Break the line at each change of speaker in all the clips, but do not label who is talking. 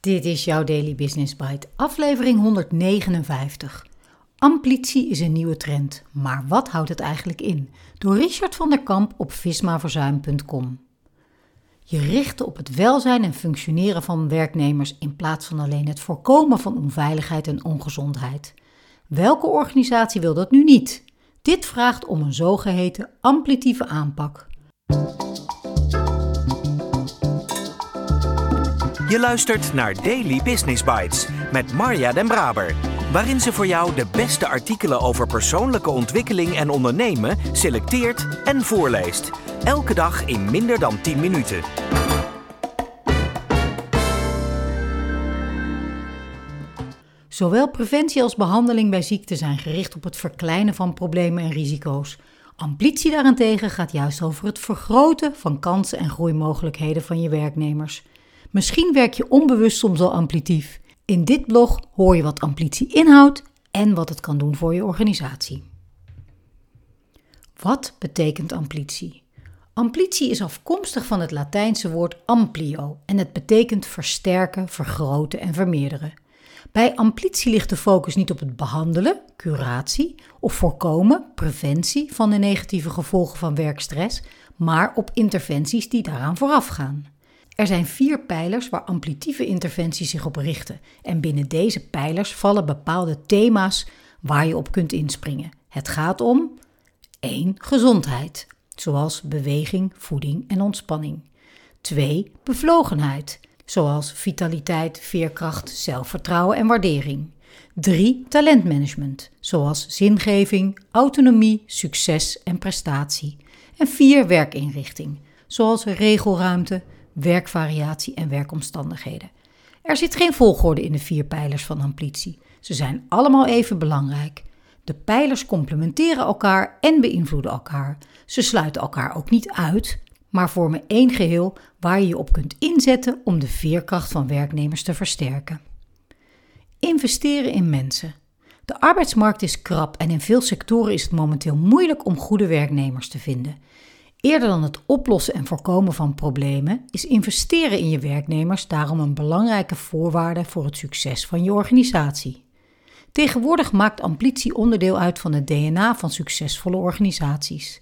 Dit is jouw Daily Business Bite, aflevering 159. Amplitie is een nieuwe trend, maar wat houdt het eigenlijk in? Door Richard van der Kamp op vismaverzuim.com. Je richten op het welzijn en functioneren van werknemers in plaats van alleen het voorkomen van onveiligheid en ongezondheid. Welke organisatie wil dat nu niet? Dit vraagt om een zogeheten amplitieve aanpak.
Je luistert naar Daily Business Bites met Marja Den Braber, waarin ze voor jou de beste artikelen over persoonlijke ontwikkeling en ondernemen selecteert en voorleest. Elke dag in minder dan 10 minuten.
Zowel preventie als behandeling bij ziekte zijn gericht op het verkleinen van problemen en risico's. Amplitie daarentegen gaat juist over het vergroten van kansen en groeimogelijkheden van je werknemers. Misschien werk je onbewust soms al amplitief. In dit blog hoor je wat amplitie inhoudt en wat het kan doen voor je organisatie. Wat betekent amplitie? Amplitie is afkomstig van het Latijnse woord amplio en het betekent versterken, vergroten en vermeerderen. Bij amplitie ligt de focus niet op het behandelen, curatie of voorkomen, preventie van de negatieve gevolgen van werkstress, maar op interventies die daaraan voorafgaan. Er zijn vier pijlers waar amplitieve interventies zich op richten. En binnen deze pijlers vallen bepaalde thema's waar je op kunt inspringen. Het gaat om 1. Gezondheid, zoals beweging, voeding en ontspanning. 2. Bevlogenheid, zoals vitaliteit, veerkracht, zelfvertrouwen en waardering. 3. Talentmanagement, zoals zingeving, autonomie, succes en prestatie. En 4. Werkinrichting, zoals regelruimte, werkvariatie en werkomstandigheden. Er zit geen volgorde in de vier pijlers van amplitie. Ze zijn allemaal even belangrijk. De pijlers complementeren elkaar en beïnvloeden elkaar. Ze sluiten elkaar ook niet uit, maar vormen één geheel waar je je op kunt inzetten om de veerkracht van werknemers te versterken. Investeren in mensen. De arbeidsmarkt is krap en in veel sectoren is het momenteel moeilijk om goede werknemers te vinden. Eerder dan het oplossen en voorkomen van problemen is investeren in je werknemers daarom een belangrijke voorwaarde voor het succes van je organisatie. Tegenwoordig maakt amplitie onderdeel uit van het DNA van succesvolle organisaties.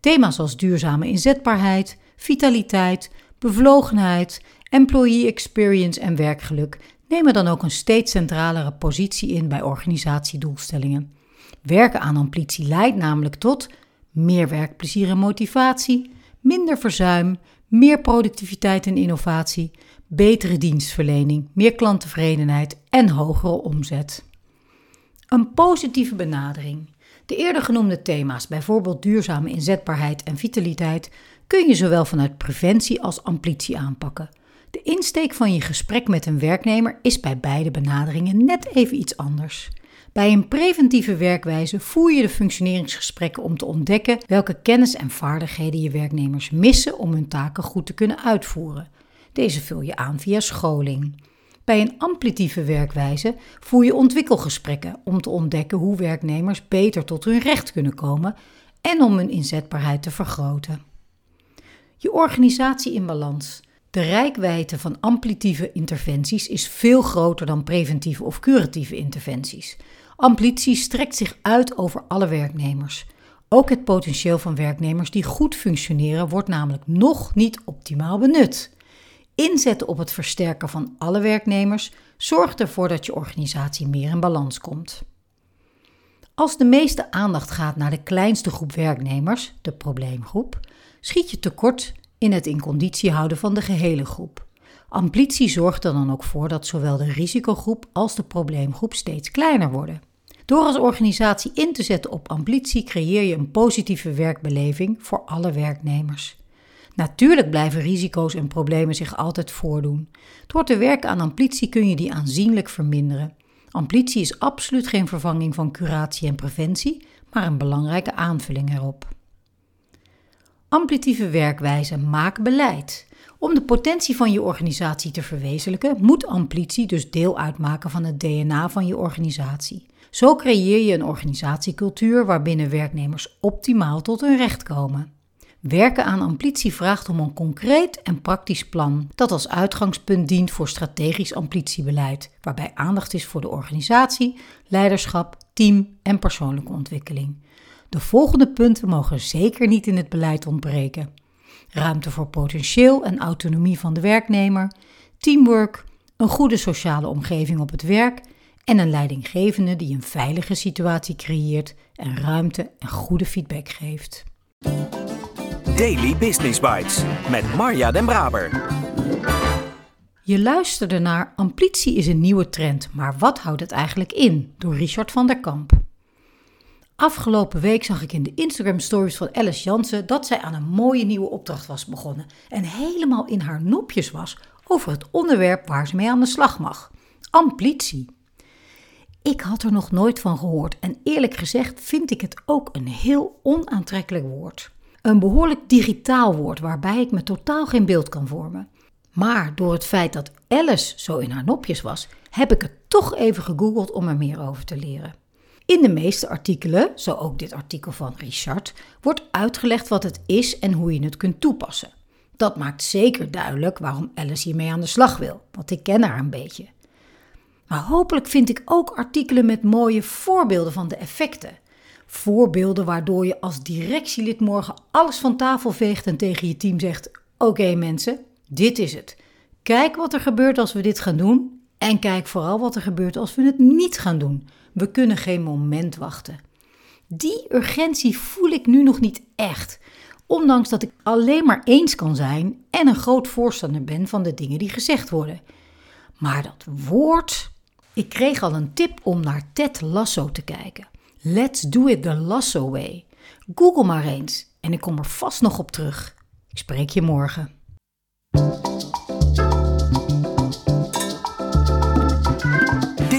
Thema's als duurzame inzetbaarheid, vitaliteit, bevlogenheid, employee experience en werkgeluk nemen dan ook een steeds centralere positie in bij organisatiedoelstellingen. Werken aan amplitie leidt namelijk tot meer werkplezier en motivatie, minder verzuim, meer productiviteit en innovatie, betere dienstverlening, meer klanttevredenheid en hogere omzet. Een positieve benadering. De eerder genoemde thema's, bijvoorbeeld duurzame inzetbaarheid en vitaliteit, kun je zowel vanuit preventie als amplitie aanpakken. De insteek van je gesprek met een werknemer is bij beide benaderingen net even iets anders. Bij een preventieve werkwijze voer je de functioneringsgesprekken om te ontdekken welke kennis en vaardigheden je werknemers missen om hun taken goed te kunnen uitvoeren. Deze vul je aan via scholing. Bij een amplitieve werkwijze voer je ontwikkelgesprekken om te ontdekken hoe werknemers beter tot hun recht kunnen komen en om hun inzetbaarheid te vergroten. Je organisatie in balans. De rijkwijde van amplitieve interventies is veel groter dan preventieve of curatieve interventies. Amplitie strekt zich uit over alle werknemers. Ook het potentieel van werknemers die goed functioneren wordt namelijk nog niet optimaal benut. Inzetten op het versterken van alle werknemers zorgt ervoor dat je organisatie meer in balans komt. Als de meeste aandacht gaat naar de kleinste groep werknemers, de probleemgroep, schiet je tekort in het in conditie houden van de gehele groep. Amplitie zorgt er dan ook voor dat zowel de risicogroep als de probleemgroep steeds kleiner worden. Door als organisatie in te zetten op amplitie creëer je een positieve werkbeleving voor alle werknemers. Natuurlijk blijven risico's en problemen zich altijd voordoen. Door te werken aan amplitie kun je die aanzienlijk verminderen. Amplitie is absoluut geen vervanging van curatie en preventie, maar een belangrijke aanvulling erop. Amplitieve werkwijze maak beleid. Om de potentie van je organisatie te verwezenlijken, moet amplitie dus deel uitmaken van het DNA van je organisatie. Zo creëer je een organisatiecultuur waarbinnen werknemers optimaal tot hun recht komen. Werken aan ambitie vraagt om een concreet en praktisch plan dat als uitgangspunt dient voor strategisch ambitiebeleid, waarbij aandacht is voor de organisatie, leiderschap, team en persoonlijke ontwikkeling. De volgende punten mogen zeker niet in het beleid ontbreken: ruimte voor potentieel en autonomie van de werknemer, teamwork, een goede sociale omgeving op het werk en een leidinggevende die een veilige situatie creëert en ruimte en goede feedback geeft.
Daily Business Bites met Marja Den Braber.
Je luisterde naar Amplitie is een nieuwe trend, maar wat houdt het eigenlijk in? Door Richard van der Kamp. Afgelopen week zag ik in de Instagram stories van Alice Jansen dat zij aan een mooie nieuwe opdracht was begonnen en helemaal in haar nopjes was over het onderwerp waar ze mee aan de slag mag: amplitie. Ik had er nog nooit van gehoord en eerlijk gezegd vind ik het ook een heel onaantrekkelijk woord. Een behoorlijk digitaal woord waarbij ik me totaal geen beeld kan vormen. Maar door het feit dat Alice zo in haar nopjes was, heb ik het toch even gegoogeld om er meer over te leren. In de meeste artikelen, zo ook dit artikel van Richard, wordt uitgelegd wat het is en hoe je het kunt toepassen. Dat maakt zeker duidelijk waarom Alice hiermee aan de slag wil, want ik ken haar een beetje. Maar hopelijk vind ik ook artikelen met mooie voorbeelden van de effecten. Voorbeelden waardoor je als directielid morgen alles van tafel veegt en tegen je team zegt: Oké mensen, dit is het. Kijk wat er gebeurt als we dit gaan doen. En kijk vooral wat er gebeurt als we het niet gaan doen. We kunnen geen moment wachten. Die urgentie voel ik nu nog niet echt. Ondanks dat ik alleen maar eens kan zijn en een groot voorstander ben van de dingen die gezegd worden. Maar dat woord. Ik kreeg al een tip om naar Ted Lasso te kijken. Let's do it the Lasso way. Google maar eens en ik kom er vast nog op terug. Ik spreek je morgen.